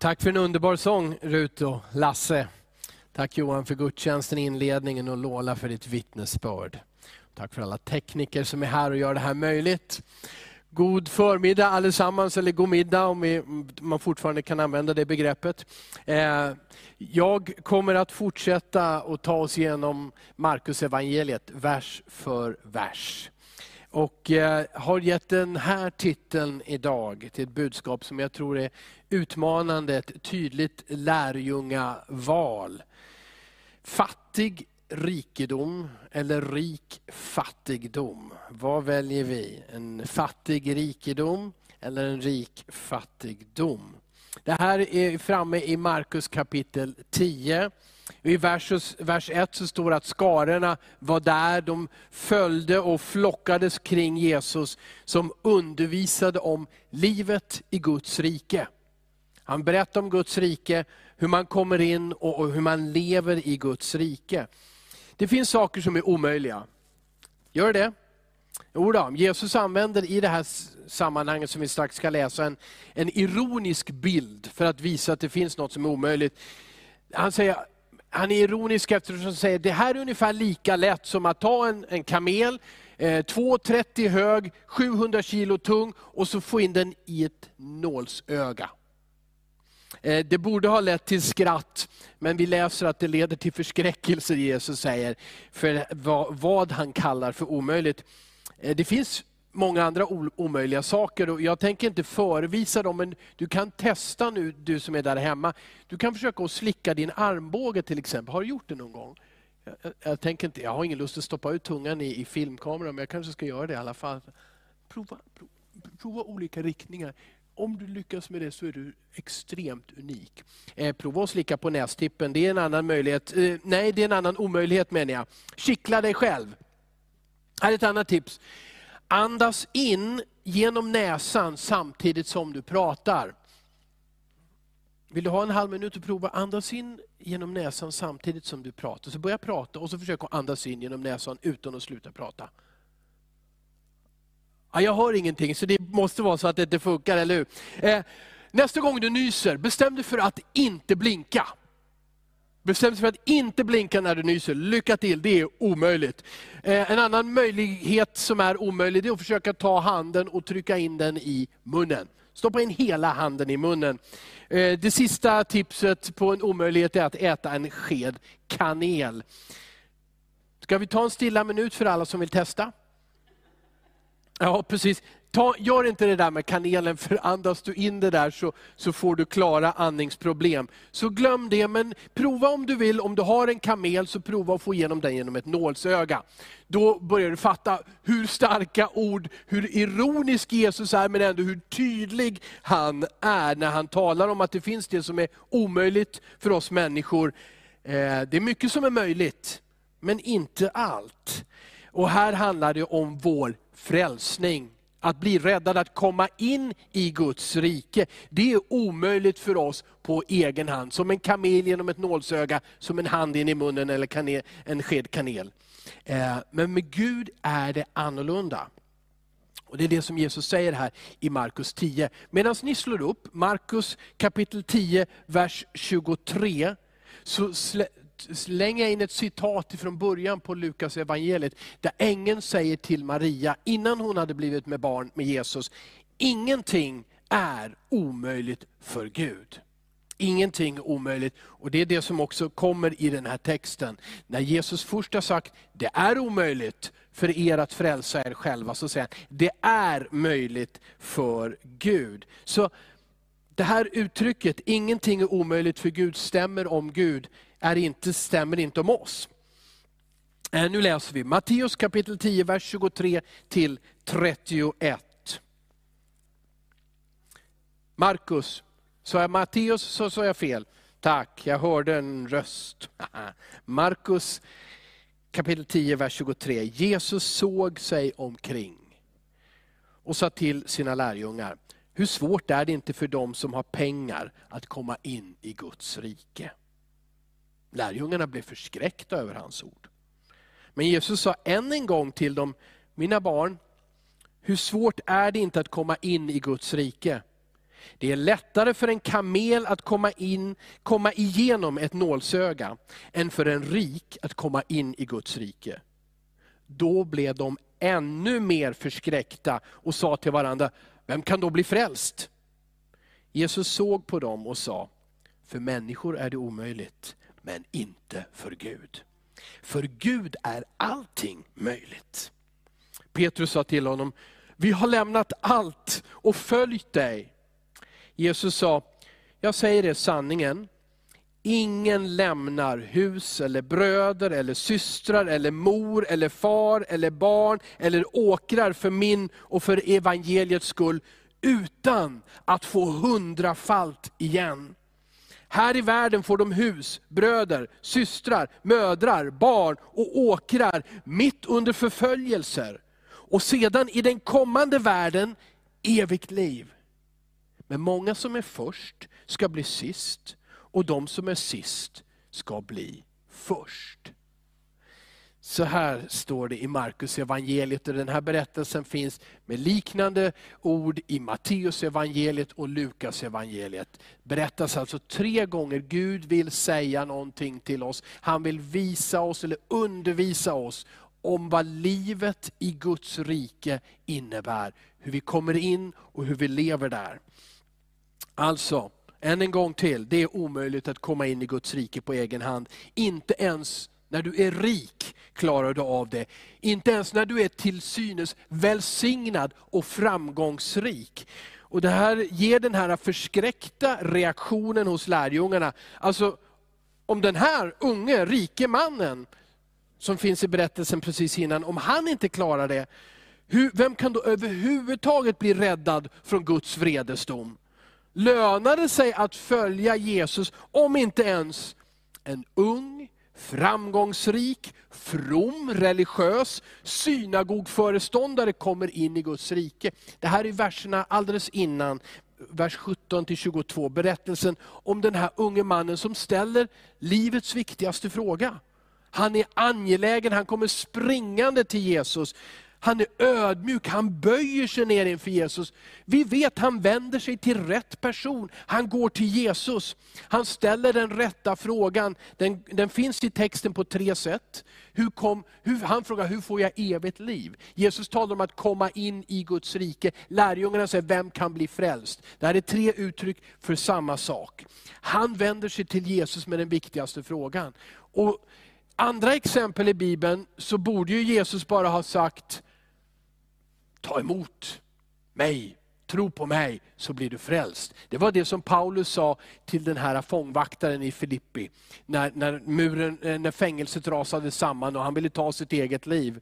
Tack för en underbar sång Rut och Lasse. Tack Johan för gudstjänsten, i inledningen och Lola för ditt vittnesbörd. Tack för alla tekniker som är här och gör det här möjligt. God förmiddag allesammans, eller god middag om man fortfarande kan använda det begreppet. Eh, jag kommer att fortsätta att ta oss igenom Markus evangeliet vers för vers. Och eh, har gett den här titeln idag till ett budskap som jag tror är utmanande, ett tydligt lärjungaval. Fattig rikedom eller rik fattigdom? Vad väljer vi? En fattig rikedom eller en rik fattigdom? Det här är framme i Markus kapitel 10. I vers, vers 1 så står det att skarorna var där, de följde och flockades kring Jesus som undervisade om livet i Guds rike. Han berättar om Guds rike, hur man kommer in och hur man lever i Guds rike. Det finns saker som är omöjliga. Gör det? Jo då, Jesus använder i det här sammanhanget som vi strax ska läsa en, en ironisk bild för att visa att det finns något som är omöjligt. Han, säger, han är ironisk eftersom han säger att det här är ungefär lika lätt som att ta en, en kamel, eh, 2,30 hög, 700 kilo tung och så få in den i ett nålsöga. Eh, det borde ha lett till skratt, men vi läser att det leder till förskräckelse, Jesus säger, för vad han kallar för omöjligt. Eh, det finns många andra omöjliga saker jag tänker inte förevisa dem, men du kan testa nu, du som är där hemma. Du kan försöka att slicka din armbåge till exempel. Har du gjort det någon gång? Jag, jag tänker inte, jag har ingen lust att stoppa ut tungan i, i filmkameran, men jag kanske ska göra det i alla fall. Prova, prova, prova olika riktningar om du lyckas med det så är du extremt unik. Eh, prova att slicka på nästippen, det är en annan möjlighet. Eh, nej, det är en annan omöjlighet menar jag. Kittla dig själv. Här är ett annat tips. Andas in genom näsan samtidigt som du pratar. Vill du ha en halv minut att prova? Andas in genom näsan samtidigt som du pratar. Så börja prata och så försök att andas in genom näsan utan att sluta prata. Ja, jag hör ingenting, så det måste vara så att det inte funkar, eller hur? Eh, nästa gång du nyser, bestäm dig för att inte blinka. Bestäm dig för att inte blinka när du nyser. Lycka till, det är omöjligt. Eh, en annan möjlighet som är omöjlig, det är att försöka ta handen och trycka in den i munnen. Stoppa in hela handen i munnen. Eh, det sista tipset på en omöjlighet är att äta en sked kanel. Ska vi ta en stilla minut för alla som vill testa? Ja, precis. Ta, gör inte det där med kanelen, för andas du in det där så, så får du klara andningsproblem. Så glöm det, men prova om du vill, om du har en kamel, så prova att få igenom den genom ett nålsöga. Då börjar du fatta hur starka ord, hur ironisk Jesus är, men ändå hur tydlig han är när han talar om att det finns det som är omöjligt för oss människor. Eh, det är mycket som är möjligt, men inte allt. Och här handlar det om vår frälsning. Att bli räddad, att komma in i Guds rike, det är omöjligt för oss på egen hand. Som en kamel genom ett nålsöga, som en hand in i munnen eller kanel, en sked kanel. Eh, men med Gud är det annorlunda. Och Det är det som Jesus säger här i Markus 10. Medan ni slår upp Markus kapitel 10, vers 23, så slänga in ett citat från början på Lukas evangeliet där ängeln säger till Maria, innan hon hade blivit med barn med Jesus, ingenting är omöjligt för Gud. Ingenting är omöjligt. Och Det är det som också kommer i den här texten. När Jesus först har sagt, det är omöjligt för er att frälsa er själva, så säger han, det är möjligt för Gud. Så det här uttrycket, ingenting är omöjligt för Gud, stämmer om Gud, är inte, stämmer inte om oss. Eh, nu läser vi Matteus kapitel 10, vers 23 till 31. Markus, sa jag Matteus så sa jag fel. Tack, jag hörde en röst. Markus kapitel 10, vers 23. Jesus såg sig omkring och sa till sina lärjungar, hur svårt är det inte för dem som har pengar att komma in i Guds rike? Lärjungarna blev förskräckta över hans ord. Men Jesus sa än en gång till dem, mina barn, hur svårt är det inte att komma in i Guds rike? Det är lättare för en kamel att komma, in, komma igenom ett nålsöga, än för en rik att komma in i Guds rike. Då blev de ännu mer förskräckta och sa till varandra, vem kan då bli frälst? Jesus såg på dem och sa, för människor är det omöjligt, men inte för Gud. För Gud är allting möjligt. Petrus sa till honom, vi har lämnat allt och följt dig. Jesus sa, jag säger er sanningen, ingen lämnar hus eller bröder eller systrar eller mor eller far eller barn eller åkrar för min och för evangeliets skull utan att få hundrafalt igen. Här i världen får de hus, bröder, systrar, mödrar, barn och åkrar mitt under förföljelser. Och sedan i den kommande världen evigt liv. Men många som är först ska bli sist och de som är sist ska bli först. Så här står det i Markus evangeliet och den här berättelsen finns med liknande ord i Matteus evangeliet och Lukas evangeliet. Berättas alltså tre gånger, Gud vill säga någonting till oss. Han vill visa oss eller undervisa oss om vad livet i Guds rike innebär. Hur vi kommer in och hur vi lever där. Alltså, än en gång till, det är omöjligt att komma in i Guds rike på egen hand. Inte ens när du är rik klarar du av det. Inte ens när du är till synes välsignad och framgångsrik. Och Det här ger den här förskräckta reaktionen hos lärjungarna. Alltså, om den här unge, rike mannen, som finns i berättelsen precis innan, om han inte klarar det, hur, vem kan då överhuvudtaget bli räddad från Guds vredesdom? Lönar det sig att följa Jesus om inte ens en ung, framgångsrik, from, religiös synagogföreståndare kommer in i Guds rike. Det här är verserna alldeles innan, vers 17-22, berättelsen om den här unge mannen som ställer livets viktigaste fråga. Han är angelägen, han kommer springande till Jesus. Han är ödmjuk, han böjer sig ner inför Jesus. Vi vet han vänder sig till rätt person. Han går till Jesus. Han ställer den rätta frågan. Den, den finns i texten på tre sätt. Hur kom, hur, han frågar, hur får jag evigt liv? Jesus talar om att komma in i Guds rike. Lärjungarna säger, vem kan bli frälst? Det här är tre uttryck för samma sak. Han vänder sig till Jesus med den viktigaste frågan. Och andra exempel i Bibeln så borde ju Jesus bara ha sagt, ta emot mig, tro på mig så blir du frälst. Det var det som Paulus sa till den här fångvaktaren i Filippi, när, när, muren, eh, när fängelset rasade samman och han ville ta sitt eget liv.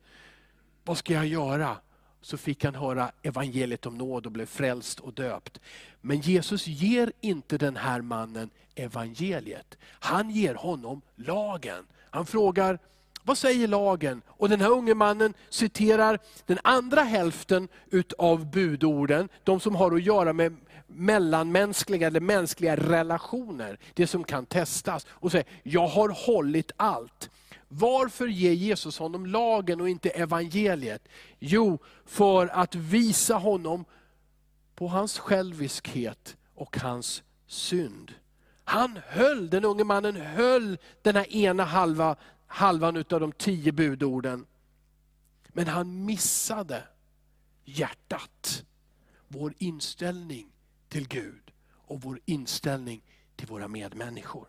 Vad ska jag göra? Så fick han höra evangeliet om nåd och blev frälst och döpt. Men Jesus ger inte den här mannen evangeliet. Han ger honom lagen. Han frågar, vad säger lagen? Och den här unge mannen citerar den andra hälften utav budorden, de som har att göra med mellanmänskliga eller mänskliga relationer, det som kan testas. Och säger, jag har hållit allt. Varför ger Jesus honom lagen och inte evangeliet? Jo, för att visa honom på hans själviskhet och hans synd. Han höll, den unge mannen höll den här ena halva halvan av de tio budorden. Men han missade hjärtat, vår inställning till Gud och vår inställning till våra medmänniskor.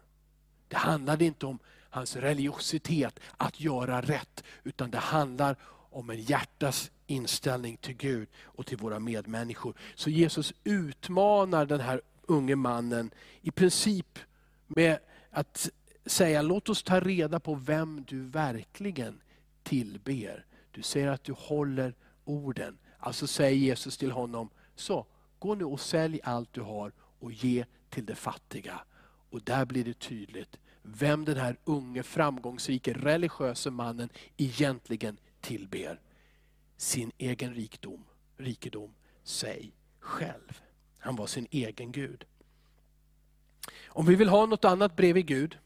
Det handlade inte om hans religiositet, att göra rätt, utan det handlar om en hjärtas inställning till Gud och till våra medmänniskor. Så Jesus utmanar den här unge mannen i princip med att säga, låt oss ta reda på vem du verkligen tillber. Du säger att du håller orden. Alltså säger Jesus till honom, så gå nu och sälj allt du har och ge till de fattiga. Och där blir det tydligt vem den här unge, framgångsrike, religiöse mannen egentligen tillber. Sin egen rikdom, rikedom, sig själv. Han var sin egen Gud. Om vi vill ha något annat bredvid Gud,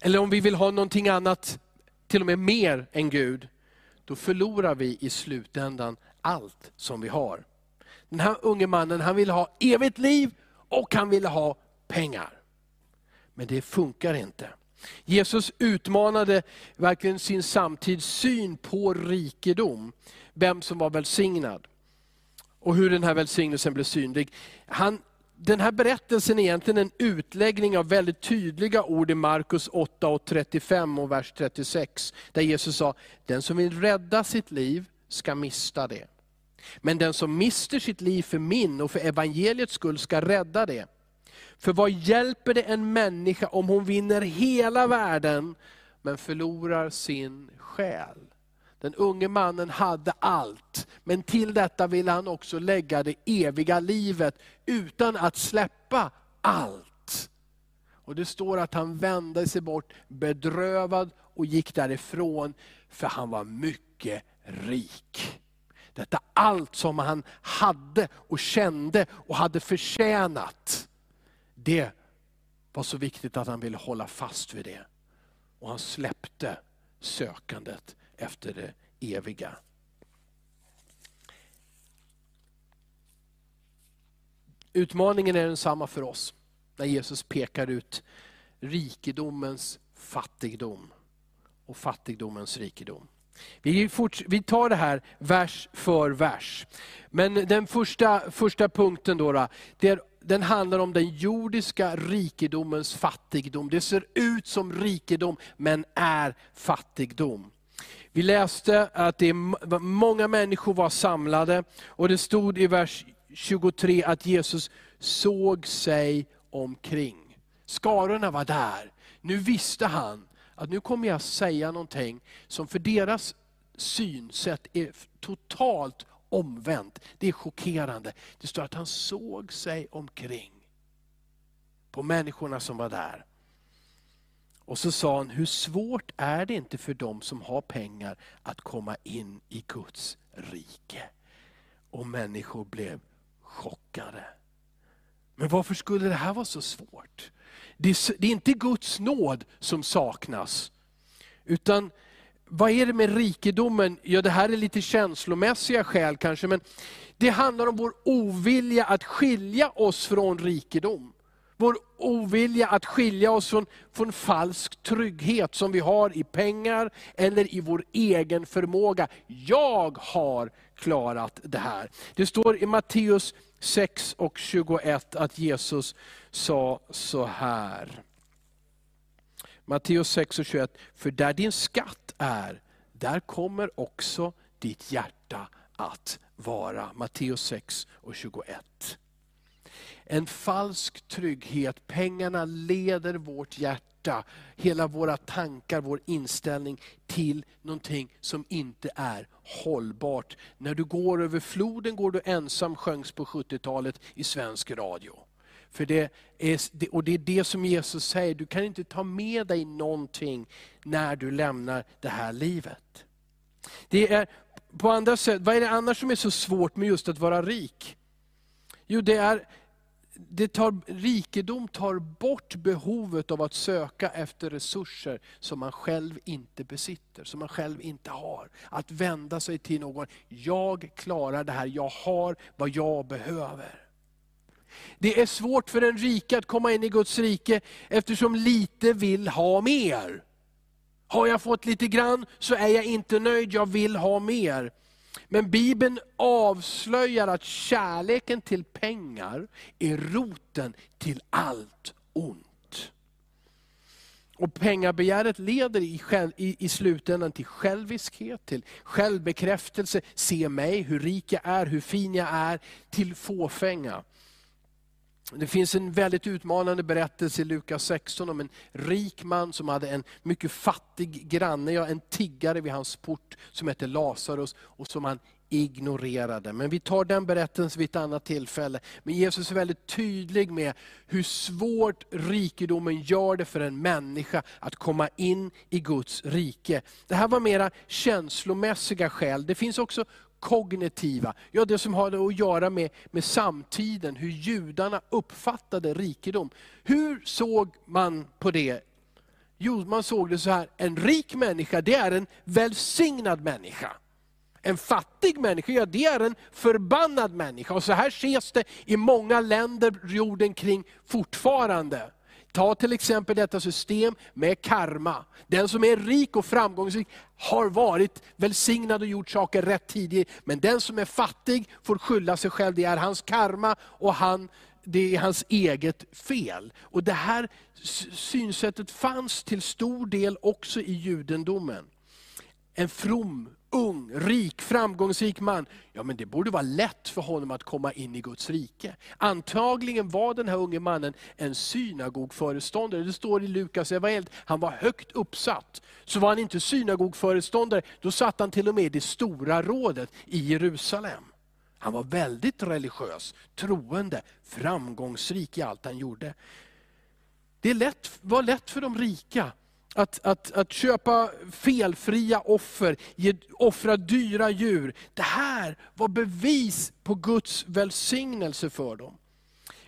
eller om vi vill ha någonting annat, till och med mer än Gud, då förlorar vi i slutändan allt som vi har. Den här unge mannen han ville ha evigt liv och han ville ha pengar. Men det funkar inte. Jesus utmanade verkligen sin samtids syn på rikedom, vem som var välsignad och hur den här välsignelsen blev synlig. Han, den här berättelsen är egentligen en utläggning av väldigt tydliga ord i Markus 8 och 35 och vers 36. Där Jesus sa, den som vill rädda sitt liv ska mista det. Men den som mister sitt liv för min och för evangeliets skull ska rädda det. För vad hjälper det en människa om hon vinner hela världen, men förlorar sin själ? Den unge mannen hade allt, men till detta ville han också lägga det eviga livet, utan att släppa allt. Och Det står att han vände sig bort bedrövad och gick därifrån, för han var mycket rik. Detta allt som han hade och kände och hade förtjänat, det var så viktigt att han ville hålla fast vid det. Och han släppte sökandet efter det eviga. Utmaningen är densamma för oss, när Jesus pekar ut rikedomens fattigdom och fattigdomens rikedom. Vi, vi tar det här vers för vers. Men den första, första punkten då, då det är, den handlar om den jordiska rikedomens fattigdom. Det ser ut som rikedom, men är fattigdom. Vi läste att det många människor var samlade, och det stod i vers 23 att Jesus såg sig omkring. Skarorna var där. Nu visste han att nu kommer jag säga någonting som för deras synsätt är totalt omvänt. Det är chockerande. Det står att han såg sig omkring på människorna som var där. Och så sa han, hur svårt är det inte för dem som har pengar att komma in i Guds rike? Och människor blev chockade. Men varför skulle det här vara så svårt? Det är, det är inte Guds nåd som saknas. Utan vad är det med rikedomen? Ja, det här är lite känslomässiga skäl kanske, men det handlar om vår ovilja att skilja oss från rikedom. Vår ovilja att skilja oss från, från falsk trygghet som vi har i pengar eller i vår egen förmåga. Jag har klarat det här. Det står i Matteus 6 och 21 att Jesus sa så här. Matteus 6 och 21. För där din skatt är, där kommer också ditt hjärta att vara. Matteus 6 och 21. En falsk trygghet, pengarna leder vårt hjärta, hela våra tankar, vår inställning till någonting som inte är hållbart. När du går över floden går du ensam, sjöngs på 70-talet i svensk radio. För det är, och det är det som Jesus säger, du kan inte ta med dig någonting när du lämnar det här livet. Det är på andra sätt, vad är det annars som är så svårt med just att vara rik? Jo, det är det tar, rikedom tar bort behovet av att söka efter resurser som man själv inte besitter, som man själv inte har. Att vända sig till någon, jag klarar det här, jag har vad jag behöver. Det är svårt för en rike att komma in i Guds rike eftersom lite vill ha mer. Har jag fått lite grann så är jag inte nöjd, jag vill ha mer. Men Bibeln avslöjar att kärleken till pengar är roten till allt ont. Och Pengabegäret leder i, själv, i, i slutändan till själviskhet, till självbekräftelse, se mig, hur rik jag är, hur fin jag är, till fåfänga. Det finns en väldigt utmanande berättelse i Lukas 16 om en rik man som hade en mycket fattig granne, ja, en tiggare vid hans port som hette Lazarus och som han ignorerade. Men vi tar den berättelsen vid ett annat tillfälle. Men Jesus är väldigt tydlig med hur svårt rikedomen gör det för en människa att komma in i Guds rike. Det här var mera känslomässiga skäl. Det finns också kognitiva, ja det som har att göra med, med samtiden, hur judarna uppfattade rikedom. Hur såg man på det? Jo, man såg det så här, en rik människa det är en välsignad människa. En fattig människa, ja det är en förbannad människa. Och så här ses det i många länder jorden kring fortfarande. Ta till exempel detta system med karma. Den som är rik och framgångsrik har varit välsignad och gjort saker rätt tidigt. Men den som är fattig får skylla sig själv, det är hans karma och han, det är hans eget fel. Och Det här synsättet fanns till stor del också i judendomen. En from ung, rik, framgångsrik man, ja men det borde vara lätt för honom att komma in i Guds rike. Antagligen var den här unge mannen en synagogföreståndare. Det står i Lukas evangeliet, han var högt uppsatt. Så var han inte synagogföreståndare, då satt han till och med i det stora rådet i Jerusalem. Han var väldigt religiös, troende, framgångsrik i allt han gjorde. Det lätt, var lätt för de rika att, att, att köpa felfria offer, ge, offra dyra djur. Det här var bevis på Guds välsignelse för dem.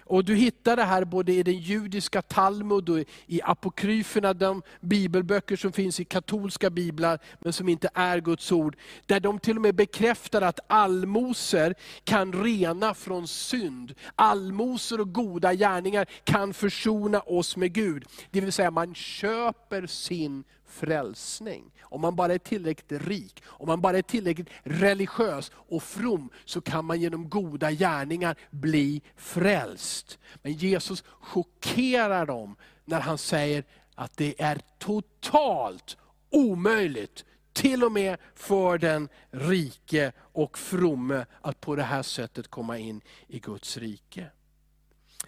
Och Du hittar det här både i den judiska Talmud och i apokryferna, de bibelböcker som finns i katolska biblar, men som inte är Guds ord. Där de till och med bekräftar att allmosor kan rena från synd. Allmosor och goda gärningar kan försona oss med Gud. Det vill säga man köper sin frälsning. Om man bara är tillräckligt rik, om man bara är tillräckligt religiös och from, så kan man genom goda gärningar bli frälst. Men Jesus chockerar dem när han säger att det är totalt omöjligt, till och med för den rike och fromme, att på det här sättet komma in i Guds rike.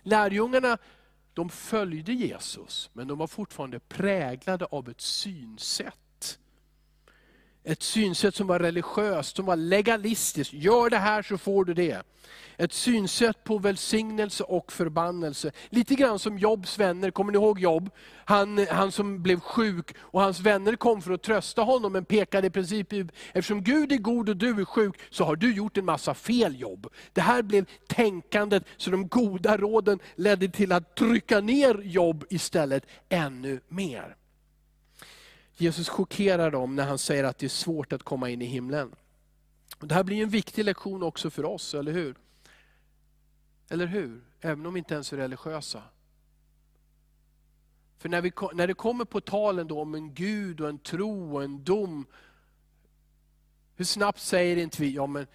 Lärjungarna de följde Jesus, men de var fortfarande präglade av ett synsätt. Ett synsätt som var religiöst, som var legalistiskt. Gör det här så får du det. Ett synsätt på välsignelse och förbannelse. Lite grann som Jobs vänner, kommer ni ihåg Job? Han, han som blev sjuk och hans vänner kom för att trösta honom, men pekade i princip ut, eftersom Gud är god och du är sjuk, så har du gjort en massa fel jobb. Det här blev tänkandet, så de goda råden ledde till att trycka ner Jobb istället ännu mer. Jesus chockerar dem när han säger att det är svårt att komma in i himlen. Det här blir en viktig lektion också för oss, eller hur? Eller hur? Även om vi inte ens är religiösa. För när, vi, när det kommer på talen då om en Gud och en tro och en dom, hur snabbt säger inte vi, ja men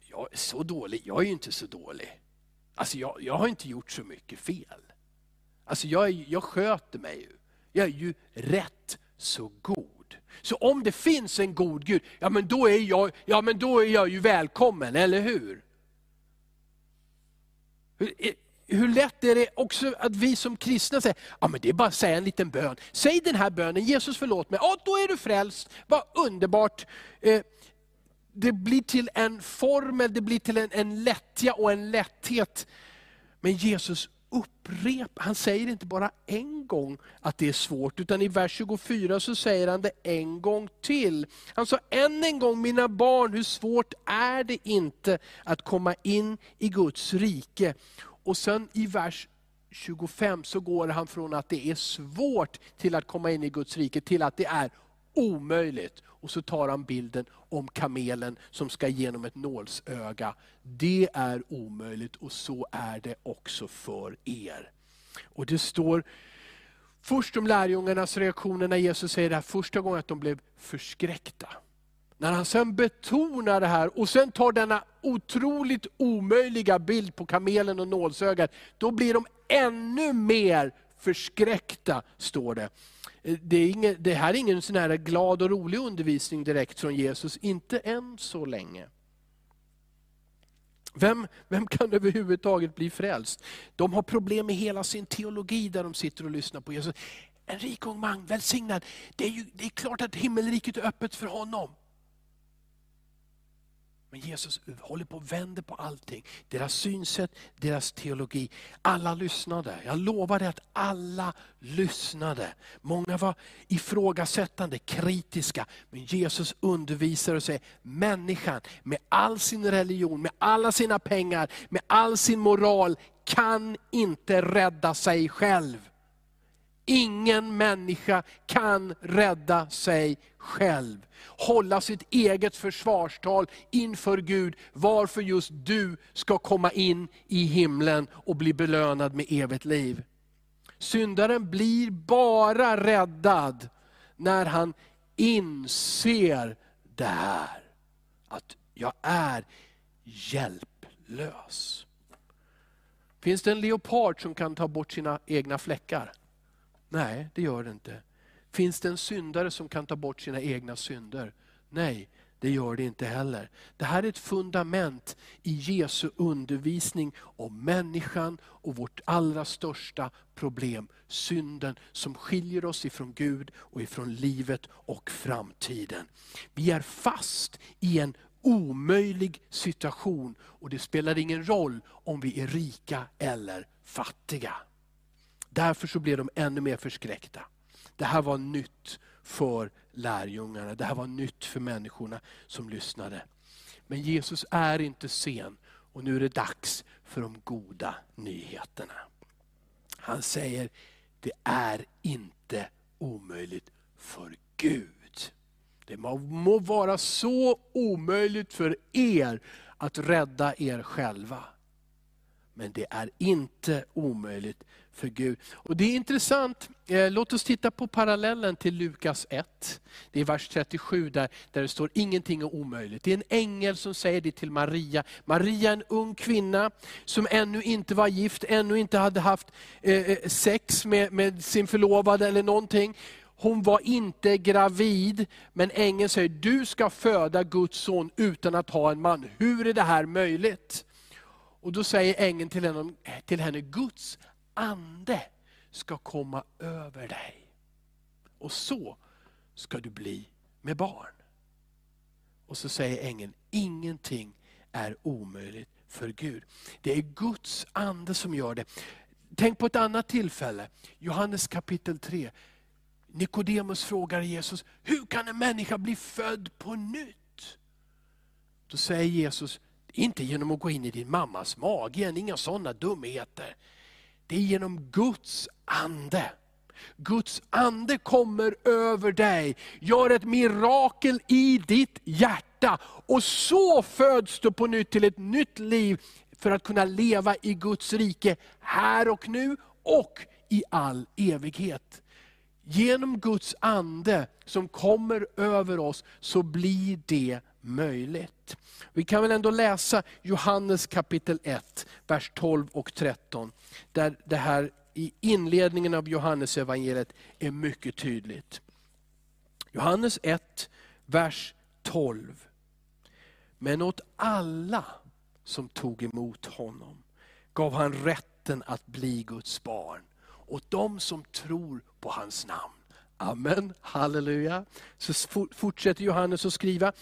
jag är så dålig, jag är ju inte så dålig. Alltså jag, jag har inte gjort så mycket fel. Alltså jag, jag sköter mig ju. Jag är ju rätt så god. Så om det finns en god Gud, ja men då är jag, ja, men då är jag ju välkommen, eller hur? Hur, hur lätt är det också att vi som kristna säger, ja men det är bara att säga en liten bön. Säg den här bönen, Jesus förlåt mig, ja då är du frälst. Vad underbart. Eh, det blir till en formel, det blir till en, en lättja och en lätthet. Men Jesus upprepar, han säger inte bara en gång att det är svårt, utan i vers 24 så säger han det en gång till. Han sa, än en gång mina barn, hur svårt är det inte att komma in i Guds rike? Och sen i vers 25 så går han från att det är svårt till att komma in i Guds rike, till att det är omöjligt. Och så tar han bilden om kamelen som ska genom ett nålsöga. Det är omöjligt och så är det också för er. Och det står först om lärjungarnas reaktioner när Jesus säger det här första gången, att de blev förskräckta. När han sen betonar det här och sen tar denna otroligt omöjliga bild på kamelen och nålsögat, då blir de ännu mer förskräckta, står det. Eh, det, är ingen, det här är ingen sån här glad och rolig undervisning direkt från Jesus, inte än så länge. Vem, vem kan överhuvudtaget bli frälst? De har problem med hela sin teologi där de sitter och lyssnar på Jesus. En rik ung man, välsignad. Det är, ju, det är klart att himmelriket är öppet för honom. Men Jesus håller på och vänder på allting. Deras synsätt, deras teologi. Alla lyssnade. Jag lovar dig att alla lyssnade. Många var ifrågasättande, kritiska. Men Jesus undervisar och säger, människan med all sin religion, med alla sina pengar, med all sin moral, kan inte rädda sig själv. Ingen människa kan rädda sig själv. Hålla sitt eget försvarstal inför Gud, varför just du ska komma in i himlen och bli belönad med evigt liv. Syndaren blir bara räddad när han inser det här. Att jag är hjälplös. Finns det en leopard som kan ta bort sina egna fläckar? Nej, det gör det inte. Finns det en syndare som kan ta bort sina egna synder? Nej, det gör det inte heller. Det här är ett fundament i Jesu undervisning om människan och vårt allra största problem, synden som skiljer oss ifrån Gud och ifrån livet och framtiden. Vi är fast i en omöjlig situation och det spelar ingen roll om vi är rika eller fattiga. Därför så blev de ännu mer förskräckta. Det här var nytt för lärjungarna, det här var nytt för människorna som lyssnade. Men Jesus är inte sen och nu är det dags för de goda nyheterna. Han säger, det är inte omöjligt för Gud. Det må vara så omöjligt för er att rädda er själva. Men det är inte omöjligt för Gud. Och Det är intressant, eh, låt oss titta på parallellen till Lukas 1. Det är vers 37 där, där det står ingenting är omöjligt. Det är en ängel som säger det till Maria. Maria är en ung kvinna som ännu inte var gift, ännu inte hade haft eh, eh sex med, med sin förlovade eller någonting. Hon var inte gravid, men ängeln säger, du ska föda Guds son utan att ha en man. Hur är det här möjligt? Och Då säger ängeln till henne, till henne Guds ande ska komma över dig. Och så ska du bli med barn. Och så säger ängeln, ingenting är omöjligt för Gud. Det är Guds ande som gör det. Tänk på ett annat tillfälle, Johannes kapitel 3. Nikodemus frågar Jesus, hur kan en människa bli född på nytt? Då säger Jesus, inte genom att gå in i din mammas mage, inga sådana dumheter. Det är genom Guds ande. Guds ande kommer över dig, gör ett mirakel i ditt hjärta. Och så föds du på nytt till ett nytt liv, för att kunna leva i Guds rike här och nu och i all evighet. Genom Guds ande som kommer över oss, så blir det möjligt. Vi kan väl ändå läsa Johannes kapitel 1, vers 12 och 13. Där det här i inledningen av Johannes evangeliet är mycket tydligt. Johannes 1, vers 12. Men åt alla som tog emot honom gav han rätten att bli Guds barn. Åt dem som tror på hans namn. Amen, halleluja. Så fortsätter Johannes att skriva,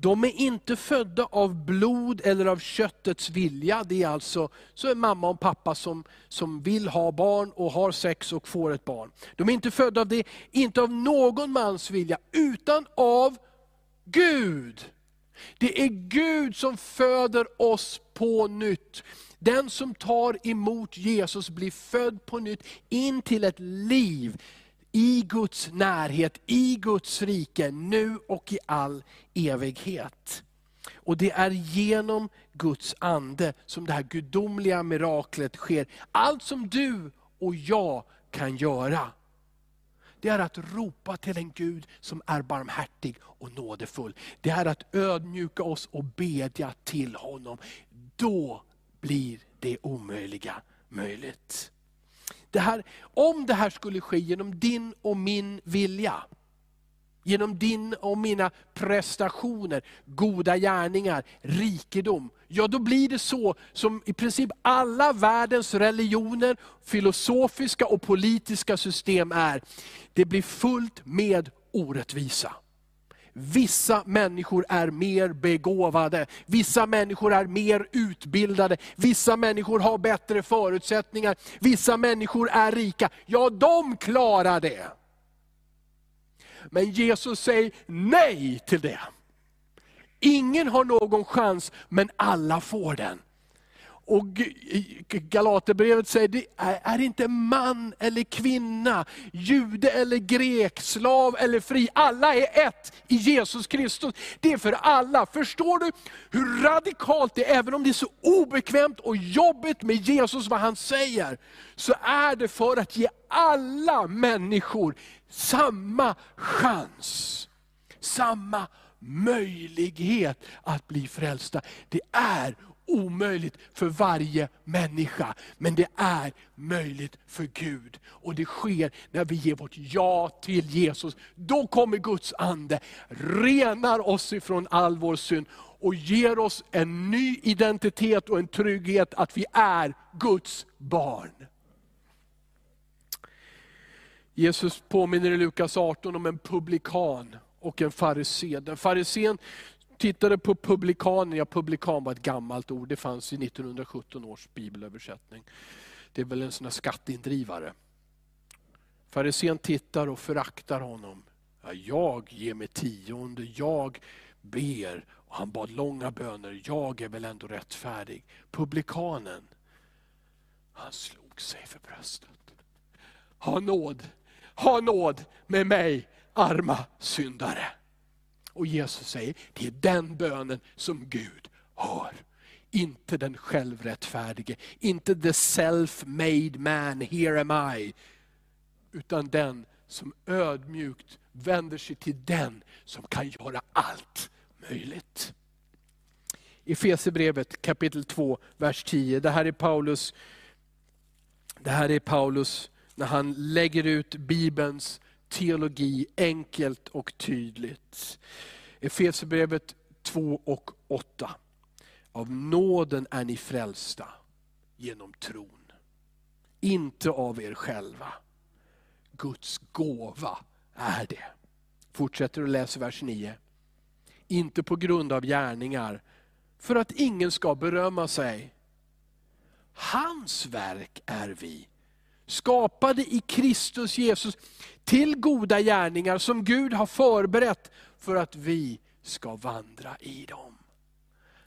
de är inte födda av blod eller av köttets vilja. Det är alltså så är mamma och pappa som, som vill ha barn och har sex och får ett barn. De är inte födda av det, inte av någon mans vilja, utan av Gud. Det är Gud som föder oss på nytt. Den som tar emot Jesus blir född på nytt in till ett liv i Guds närhet, i Guds rike, nu och i all evighet. Och Det är genom Guds ande som det här gudomliga miraklet sker. Allt som du och jag kan göra, det är att ropa till en Gud som är barmhärtig och nådefull. Det är att ödmjuka oss och bedja till honom. Då blir det omöjliga möjligt. Det här, om det här skulle ske genom din och min vilja, genom din och mina prestationer, goda gärningar, rikedom. Ja, då blir det så som i princip alla världens religioner, filosofiska och politiska system är. Det blir fullt med orättvisa. Vissa människor är mer begåvade, vissa människor är mer utbildade, vissa människor har bättre förutsättningar, vissa människor är rika. Ja, de klarar det. Men Jesus säger nej till det. Ingen har någon chans, men alla får den. Och Galaterbrevet säger, det är, är inte man eller kvinna, jude eller grek, slav eller fri. Alla är ett i Jesus Kristus. Det är för alla. Förstår du hur radikalt det är, även om det är så obekvämt och jobbigt med Jesus, vad han säger, så är det för att ge alla människor samma chans. Samma möjlighet att bli frälsta. Det är omöjligt för varje människa, men det är möjligt för Gud. Och det sker när vi ger vårt ja till Jesus. Då kommer Guds ande, renar oss ifrån all vår synd och ger oss en ny identitet och en trygghet att vi är Guds barn. Jesus påminner i Lukas 18 om en publikan och en farisé. Den farisén tittade på publikanen, ja publikan var ett gammalt ord, det fanns i 1917 års bibelöversättning. Det är väl en sån här skatteindrivare. Farisén tittar och föraktar honom. Ja, jag ger mig tionde, jag ber. Och han bad långa böner, jag är väl ändå rättfärdig. Publikanen, han slog sig för bröstet. Ha nåd, ha nåd med mig, arma syndare. Och Jesus säger, det är den bönen som Gud hör. Inte den självrättfärdige, inte the self-made man, here am I. Utan den som ödmjukt vänder sig till den som kan göra allt möjligt. I Fesebrevet kapitel 2, vers 10. Det här är Paulus, det här är Paulus när han lägger ut Bibelns teologi enkelt och tydligt. Efesierbrevet 2 och 8. Av nåden är ni frälsta genom tron. Inte av er själva. Guds gåva är det. Fortsätter att läsa vers 9. Inte på grund av gärningar, för att ingen ska berömma sig. Hans verk är vi, skapade i Kristus Jesus till goda gärningar som Gud har förberett för att vi ska vandra i dem.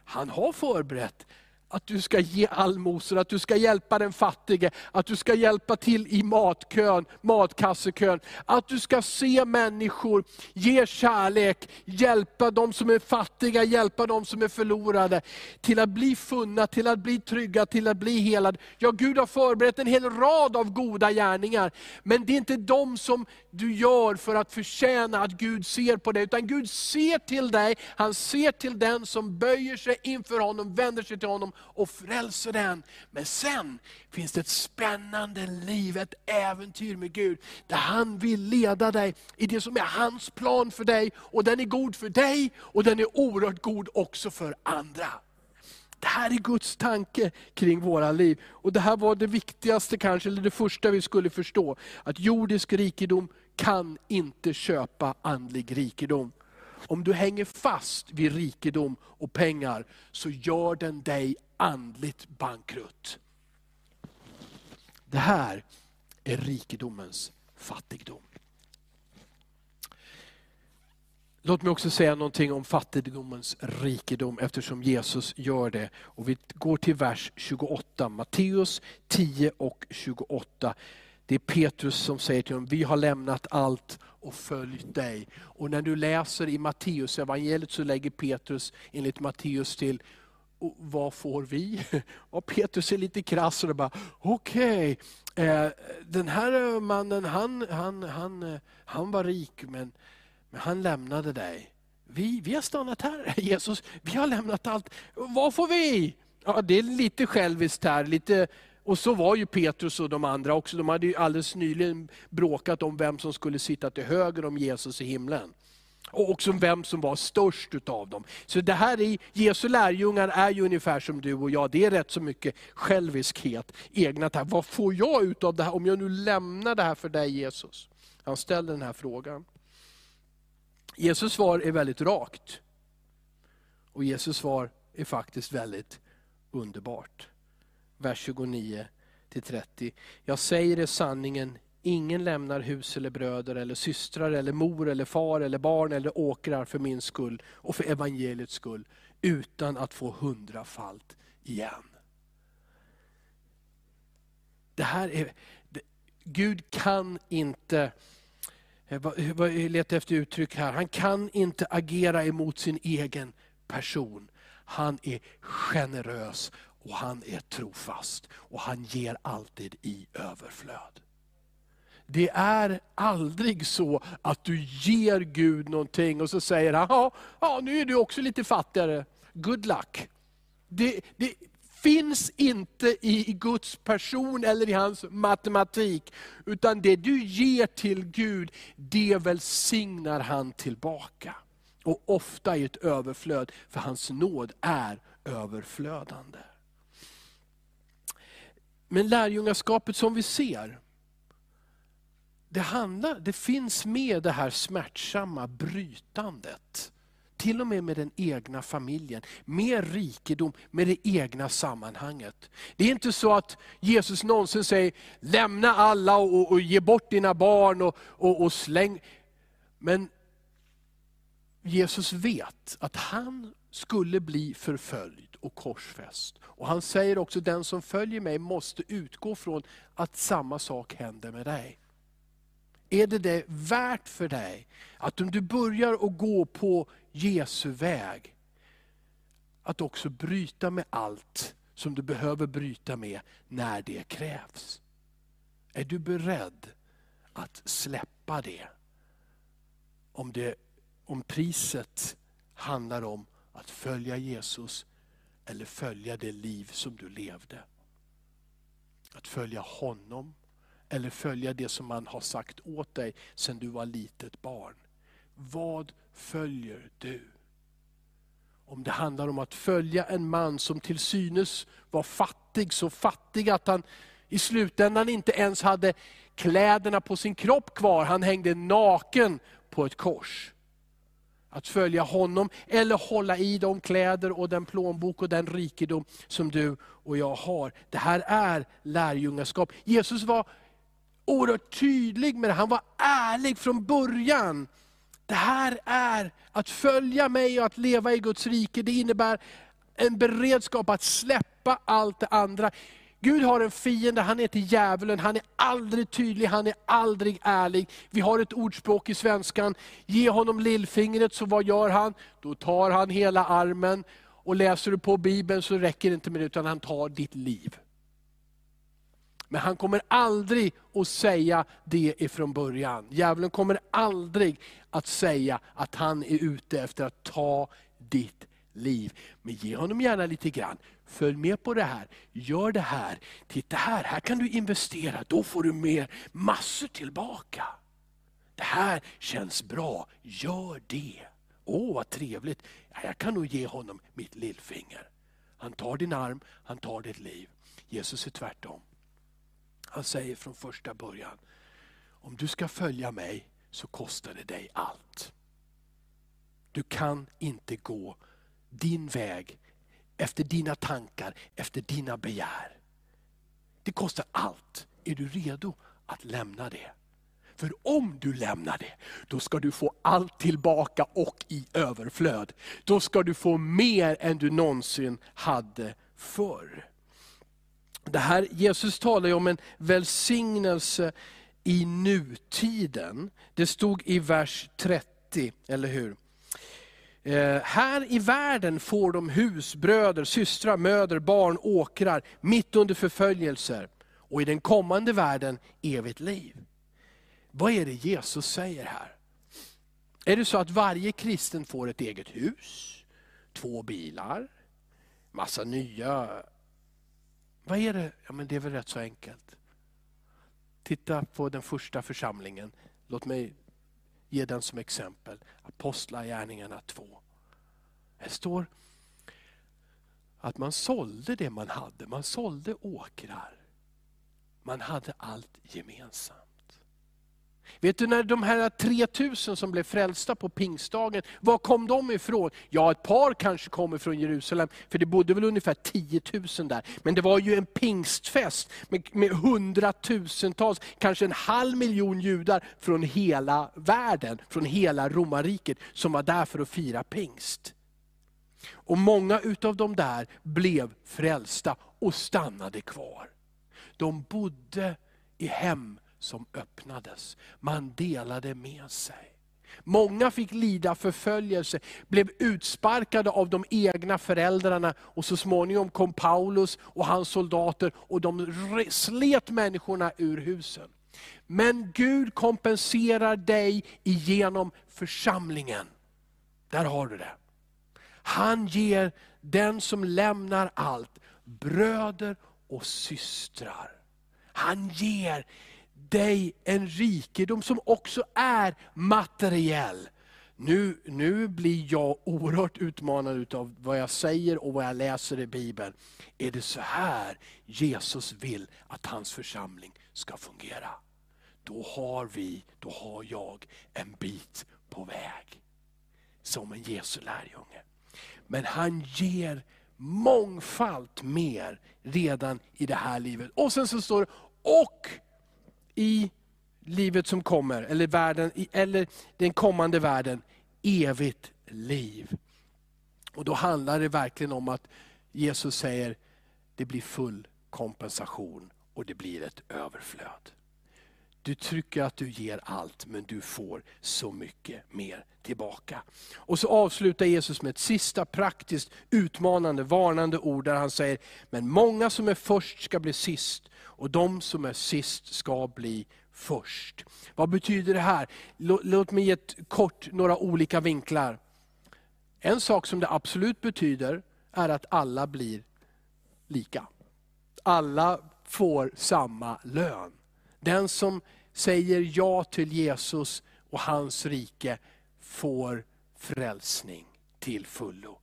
Han har förberett att du ska ge allmosor, att du ska hjälpa den fattige, att du ska hjälpa till i matkön, matkassekön. Att du ska se människor, ge kärlek, hjälpa de som är fattiga, hjälpa de som är förlorade. Till att bli funna, till att bli trygga, till att bli helade. Ja, Gud har förberett en hel rad av goda gärningar. Men det är inte de som du gör för att förtjäna att Gud ser på dig. Utan Gud ser till dig, han ser till den som böjer sig inför honom, vänder sig till honom och frälser den. Men sen finns det ett spännande liv, ett äventyr med Gud. Där han vill leda dig i det som är hans plan för dig. Och den är god för dig och den är oerhört god också för andra. Det här är Guds tanke kring våra liv. Och Det här var det viktigaste kanske, eller det första vi skulle förstå. Att jordisk rikedom kan inte köpa andlig rikedom. Om du hänger fast vid rikedom och pengar, så gör den dig andligt bankrutt. Det här är rikedomens fattigdom. Låt mig också säga någonting om fattigdomens rikedom eftersom Jesus gör det. Och vi går till vers 28, Matteus 10 och 28. Det är Petrus som säger till honom, vi har lämnat allt och följt dig. Och när du läser i Matteus evangeliet så lägger Petrus enligt Matteus till, vad får vi? Och Petrus är lite krass och bara, okej, okay, eh, den här eh, mannen han, han, han, eh, han var rik men, men han lämnade dig. Vi, vi har stannat här Jesus, vi har lämnat allt. Vad får vi? Ja, det är lite själviskt här, lite och så var ju Petrus och de andra också. De hade ju alldeles nyligen bråkat om vem som skulle sitta till höger om Jesus i himlen. Och också vem som var störst utav dem. Så det här i Jesu lärjungar är ju ungefär som du och jag. Det är rätt så mycket själviskhet, egna tankar. Vad får jag ut av det här om jag nu lämnar det här för dig Jesus? Han ställer den här frågan. Jesus svar är väldigt rakt. Och Jesus svar är faktiskt väldigt underbart vers 29 30. Jag säger er sanningen, ingen lämnar hus eller bröder eller systrar eller mor eller far eller barn eller åkrar för min skull och för evangeliets skull utan att få hundrafalt igen. det här är, det, Gud kan inte, eh, vad letar efter uttryck här, han kan inte agera emot sin egen person. Han är generös och han är trofast och han ger alltid i överflöd. Det är aldrig så att du ger Gud någonting och så säger han, ja, ja nu är du också lite fattigare, good luck. Det, det finns inte i Guds person eller i hans matematik. Utan det du ger till Gud, det välsignar han tillbaka. Och ofta i ett överflöd, för hans nåd är överflödande. Men lärjungaskapet som vi ser, det, handlar, det finns med det här smärtsamma brytandet. Till och med med den egna familjen, med rikedom, med det egna sammanhanget. Det är inte så att Jesus någonsin säger, lämna alla och, och ge bort dina barn och, och, och släng. Men Jesus vet att han skulle bli förföljd och korsfäst. Och han säger också, den som följer mig måste utgå från att samma sak händer med dig. Är det det värt för dig att om du börjar att gå på Jesu väg, att också bryta med allt som du behöver bryta med när det krävs? Är du beredd att släppa det? Om, det, om priset handlar om att följa Jesus eller följa det liv som du levde. Att följa honom eller följa det som man har sagt åt dig sedan du var litet barn. Vad följer du? Om det handlar om att följa en man som till synes var fattig, så fattig att han i slutändan inte ens hade kläderna på sin kropp kvar, han hängde naken på ett kors. Att följa honom eller hålla i de kläder och den plånbok och den rikedom som du och jag har. Det här är lärjungaskap. Jesus var oerhört tydlig med det. Han var ärlig från början. Det här är att följa mig och att leva i Guds rike. Det innebär en beredskap att släppa allt det andra. Gud har en fiende, han heter djävulen. Han är aldrig tydlig, han är aldrig ärlig. Vi har ett ordspråk i svenskan, ge honom lillfingret så vad gör han? Då tar han hela armen. Och läser du på Bibeln så räcker det inte med det, utan han tar ditt liv. Men han kommer aldrig att säga det ifrån början. Djävulen kommer aldrig att säga att han är ute efter att ta ditt liv. Men ge honom gärna lite grann. Följ med på det här, gör det här. Titta här, här kan du investera, då får du mer, massor tillbaka. Det här känns bra, gör det. Åh vad trevligt, jag kan nog ge honom mitt lillfinger. Han tar din arm, han tar ditt liv. Jesus är tvärtom. Han säger från första början, om du ska följa mig så kostar det dig allt. Du kan inte gå din väg efter dina tankar, efter dina begär. Det kostar allt. Är du redo att lämna det? För om du lämnar det, då ska du få allt tillbaka och i överflöd. Då ska du få mer än du någonsin hade förr. Det här, Jesus talar ju om en välsignelse i nutiden. Det stod i vers 30, eller hur? Eh, här i världen får de hus, bröder, systrar, möder, barn, åkrar, mitt under förföljelser. Och i den kommande världen evigt liv. Vad är det Jesus säger här? Är det så att varje kristen får ett eget hus, två bilar, massa nya vad är det? Ja, men det är väl rätt så enkelt. Titta på den första församlingen. Låt mig ge den som exempel. Apostlagärningarna 2. Det står att man sålde det man hade. Man sålde åkrar. Man hade allt gemensamt. Vet du när de här 3000 som blev frälsta på pingstdagen, var kom de ifrån? Ja, ett par kanske kommer från Jerusalem, för det bodde väl ungefär 10 000 där. Men det var ju en pingstfest med, med hundratusentals, kanske en halv miljon judar från hela världen, från hela romarriket, som var där för att fira pingst. Och många utav dem där blev frälsta och stannade kvar. De bodde i hem som öppnades. Man delade med sig. Många fick lida förföljelse, blev utsparkade av de egna föräldrarna och så småningom kom Paulus och hans soldater och de slet människorna ur husen. Men Gud kompenserar dig genom församlingen. Där har du det. Han ger den som lämnar allt, bröder och systrar. Han ger dig en rikedom som också är materiell. Nu, nu blir jag oerhört utmanad av vad jag säger och vad jag läser i Bibeln. Är det så här Jesus vill att hans församling ska fungera? Då har vi, då har jag en bit på väg. Som en Jesu lärjunge. Men han ger mångfalt mer redan i det här livet. Och sen så står det, och i livet som kommer, eller, världen, eller den kommande världen, evigt liv. Och Då handlar det verkligen om att Jesus säger, det blir full kompensation och det blir ett överflöd. Du tycker att du ger allt, men du får så mycket mer tillbaka. Och så avslutar Jesus med ett sista praktiskt utmanande, varnande ord där han säger, men många som är först ska bli sist och de som är sist ska bli först. Vad betyder det här? Låt mig ge ett kort några olika vinklar. En sak som det absolut betyder är att alla blir lika. Alla får samma lön. Den som säger ja till Jesus och hans rike får frälsning till fullo.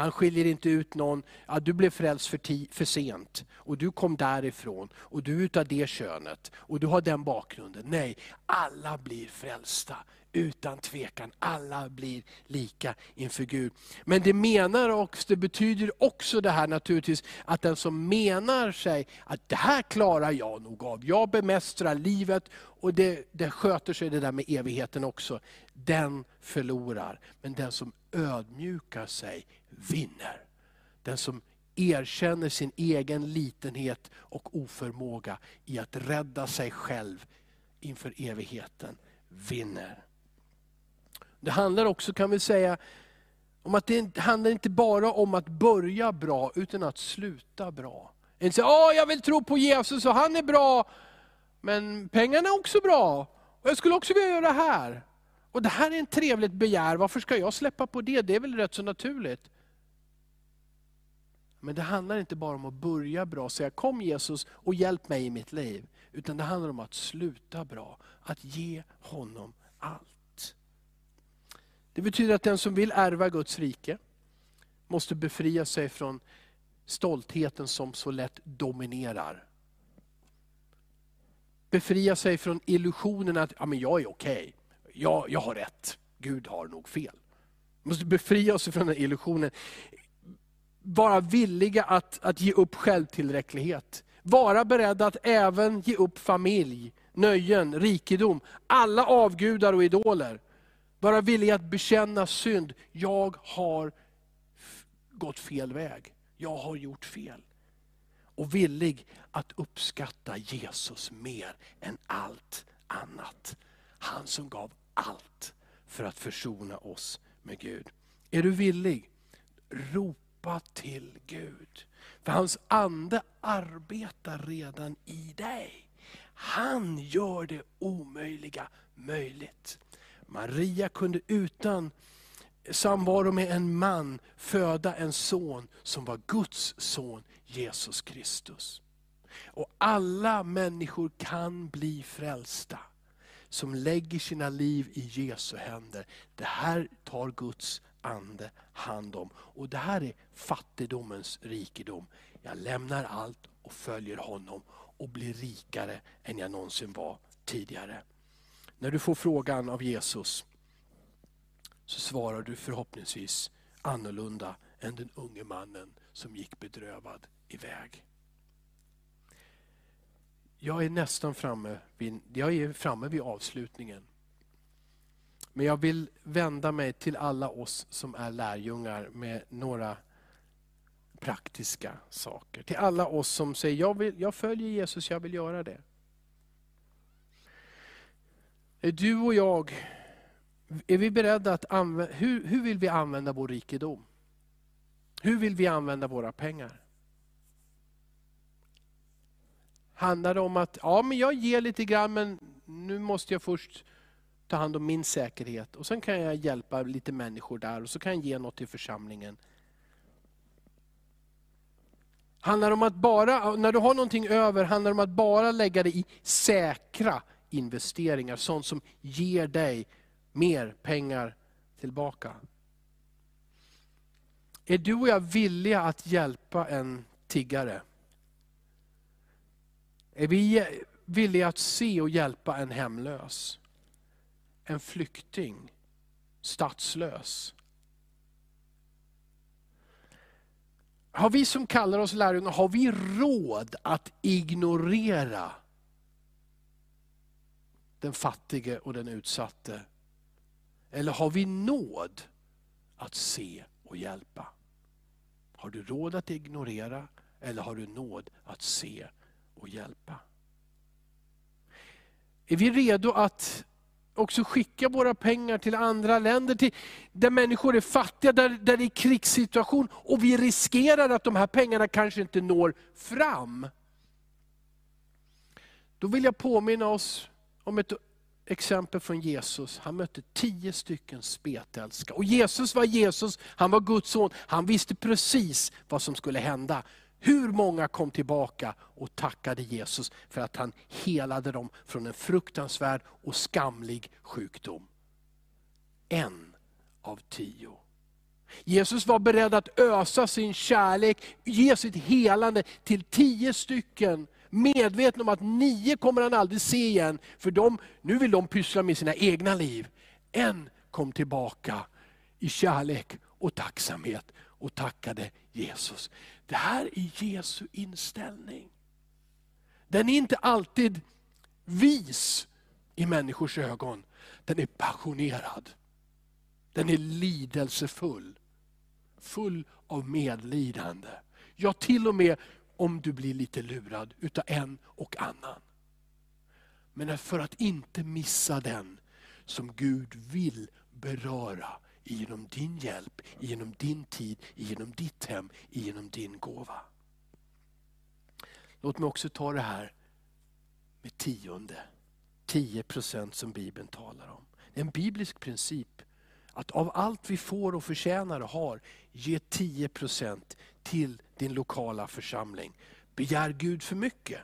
Han skiljer inte ut någon, ja, du blev frälst för, för sent, och du kom därifrån, och du är utav det könet, och du har den bakgrunden. Nej, alla blir frälsta utan tvekan. Alla blir lika inför Gud. Men det menar också, det betyder också det här naturligtvis, att den som menar sig att det här klarar jag nog av. Jag bemästrar livet och det, det sköter sig det där med evigheten också. Den förlorar. Men den som ödmjukar sig vinner. Den som erkänner sin egen litenhet och oförmåga i att rädda sig själv inför evigheten vinner. Det handlar också, kan vi säga, om att det handlar inte bara om att börja bra, utan att sluta bra. En säger, Åh, jag vill tro på Jesus och han är bra, men pengarna är också bra. Och jag skulle också vilja göra det här. Och det här är ett trevligt begär, varför ska jag släppa på det? Det är väl rätt så naturligt. Men det handlar inte bara om att börja bra, och säga kom Jesus och hjälp mig i mitt liv. Utan det handlar om att sluta bra, att ge honom allt. Det betyder att den som vill ärva Guds rike, måste befria sig från stoltheten som så lätt dominerar. Befria sig från illusionen att ja, men jag är okej, okay. jag, jag har rätt, Gud har nog fel. måste befria sig från den illusionen. Vara villiga att, att ge upp självtillräcklighet. Vara beredda att även ge upp familj, nöjen, rikedom, alla avgudar och idoler. Vara villig att bekänna synd. Jag har gått fel väg. Jag har gjort fel. Och villig att uppskatta Jesus mer än allt annat. Han som gav allt för att försona oss med Gud. Är du villig? Ropa till Gud. För hans ande arbetar redan i dig. Han gör det omöjliga möjligt. Maria kunde utan samvaro med en man föda en son som var Guds son, Jesus Kristus. Och alla människor kan bli frälsta som lägger sina liv i Jesu händer. Det här tar Guds ande hand om. Och det här är fattigdomens rikedom. Jag lämnar allt och följer honom och blir rikare än jag någonsin var tidigare. När du får frågan av Jesus, så svarar du förhoppningsvis annorlunda än den unge mannen som gick bedrövad iväg. Jag är nästan framme vid, jag är framme vid avslutningen. Men jag vill vända mig till alla oss som är lärjungar med några praktiska saker. Till alla oss som säger, jag, vill, jag följer Jesus, jag vill göra det. Är du och jag, är vi beredda att använda, hur, hur vill vi använda vår rikedom? Hur vill vi använda våra pengar? Handlar det om att, ja men jag ger lite grann men nu måste jag först ta hand om min säkerhet och sen kan jag hjälpa lite människor där och så kan jag ge något till församlingen. Handlar det om att bara, när du har någonting över, handlar det om att bara lägga det i säkra investeringar, sånt som ger dig mer pengar tillbaka. Är du och jag villiga att hjälpa en tiggare? Är vi villiga att se och hjälpa en hemlös? En flykting? Statslös? Har vi som kallar oss lärjungar, har vi råd att ignorera den fattige och den utsatte? Eller har vi nåd att se och hjälpa? Har du råd att ignorera eller har du nåd att se och hjälpa? Är vi redo att också skicka våra pengar till andra länder, till, där människor är fattiga, där, där det är krigssituation och vi riskerar att de här pengarna kanske inte når fram. Då vill jag påminna oss om ett exempel från Jesus. Han mötte tio stycken spetälska. Och Jesus var Jesus, han var Guds son. Han visste precis vad som skulle hända. Hur många kom tillbaka och tackade Jesus för att han helade dem från en fruktansvärd och skamlig sjukdom? En av tio. Jesus var beredd att ösa sin kärlek, ge sitt helande till tio stycken medveten om att nio kommer han aldrig se igen, för de, nu vill de pyssla med sina egna liv. En kom tillbaka i kärlek och tacksamhet och tackade Jesus. Det här är Jesu inställning. Den är inte alltid vis i människors ögon. Den är passionerad. Den är lidelsefull. Full av medlidande. Ja, till och med om du blir lite lurad utav en och annan. Men för att inte missa den som Gud vill beröra genom din hjälp, genom din tid, genom ditt hem, genom din gåva. Låt mig också ta det här med tionde. 10 procent som Bibeln talar om. Det är en biblisk princip att av allt vi får och förtjänar och har, ge 10% till din lokala församling. Begär Gud för mycket?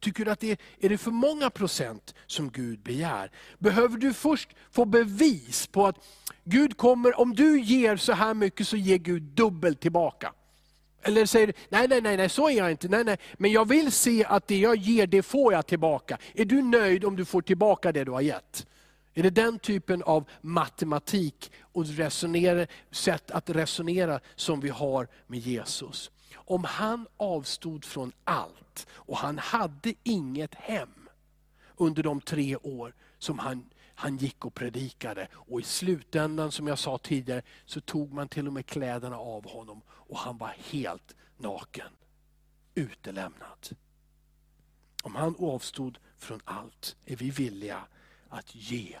Tycker du att det är, är det för många procent som Gud begär? Behöver du först få bevis på att Gud kommer, om du ger så här mycket så ger Gud dubbelt tillbaka? Eller säger du, nej, nej, nej, nej, så är jag inte. Nej, nej. Men jag vill se att det jag ger, det får jag tillbaka. Är du nöjd om du får tillbaka det du har gett? Är det den typen av matematik och sätt att resonera som vi har med Jesus? Om han avstod från allt och han hade inget hem under de tre år som han, han gick och predikade. Och i slutändan, som jag sa tidigare, så tog man till och med kläderna av honom och han var helt naken. Utelämnad. Om han avstod från allt, är vi villiga att ge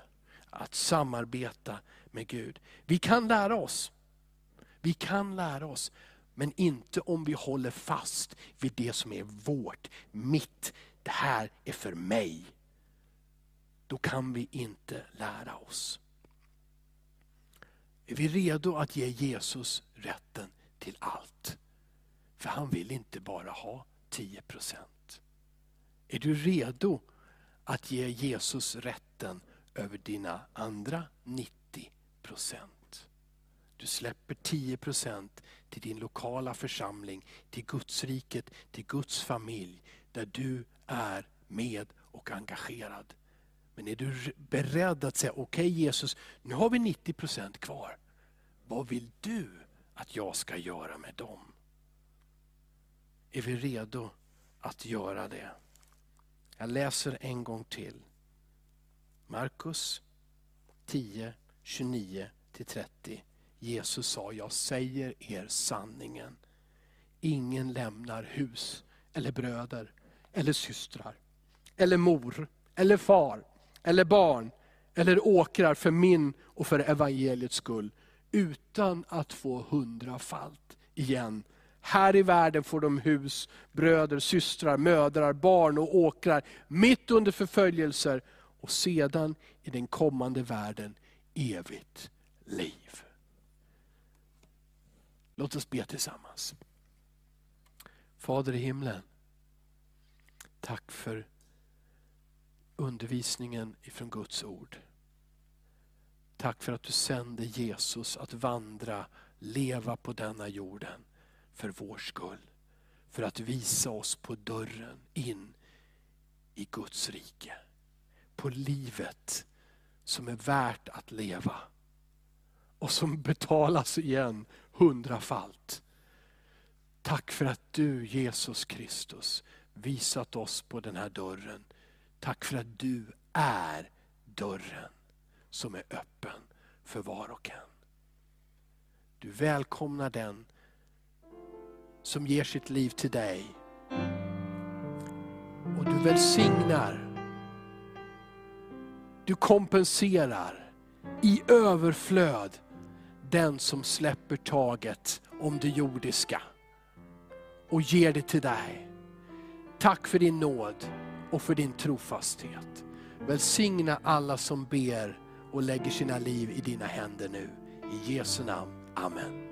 att samarbeta med Gud. Vi kan lära oss. Vi kan lära oss, men inte om vi håller fast vid det som är vårt, mitt. Det här är för mig. Då kan vi inte lära oss. Är vi redo att ge Jesus rätten till allt? För han vill inte bara ha 10 procent. Är du redo att ge Jesus rätten över dina andra 90 procent. Du släpper 10 procent till din lokala församling, till Guds riket, till Guds familj, där du är med och engagerad. Men är du beredd att säga, okej okay, Jesus, nu har vi 90 procent kvar. Vad vill du att jag ska göra med dem? Är vi redo att göra det? Jag läser en gång till. Markus 10, 29-30. Jesus sa, jag säger er sanningen. ingen lämnar hus eller bröder eller systrar eller mor eller far eller barn eller åkrar för min och för evangeliets skull utan att få hundrafalt igen. Här i världen får de hus, bröder, systrar, mödrar, barn och åkrar mitt under förföljelser och sedan i den kommande världen evigt liv. Låt oss be tillsammans. Fader i himlen, tack för undervisningen ifrån Guds ord. Tack för att du sände Jesus att vandra, leva på denna jorden för vår skull. För att visa oss på dörren in i Guds rike. På livet som är värt att leva. Och som betalas igen hundrafalt. Tack för att du Jesus Kristus visat oss på den här dörren. Tack för att du är dörren som är öppen för var och en. Du välkomnar den som ger sitt liv till dig. Och du välsignar. Du kompenserar i överflöd den som släpper taget om det jordiska och ger det till dig. Tack för din nåd och för din trofasthet. Välsigna alla som ber och lägger sina liv i dina händer nu. I Jesu namn. Amen.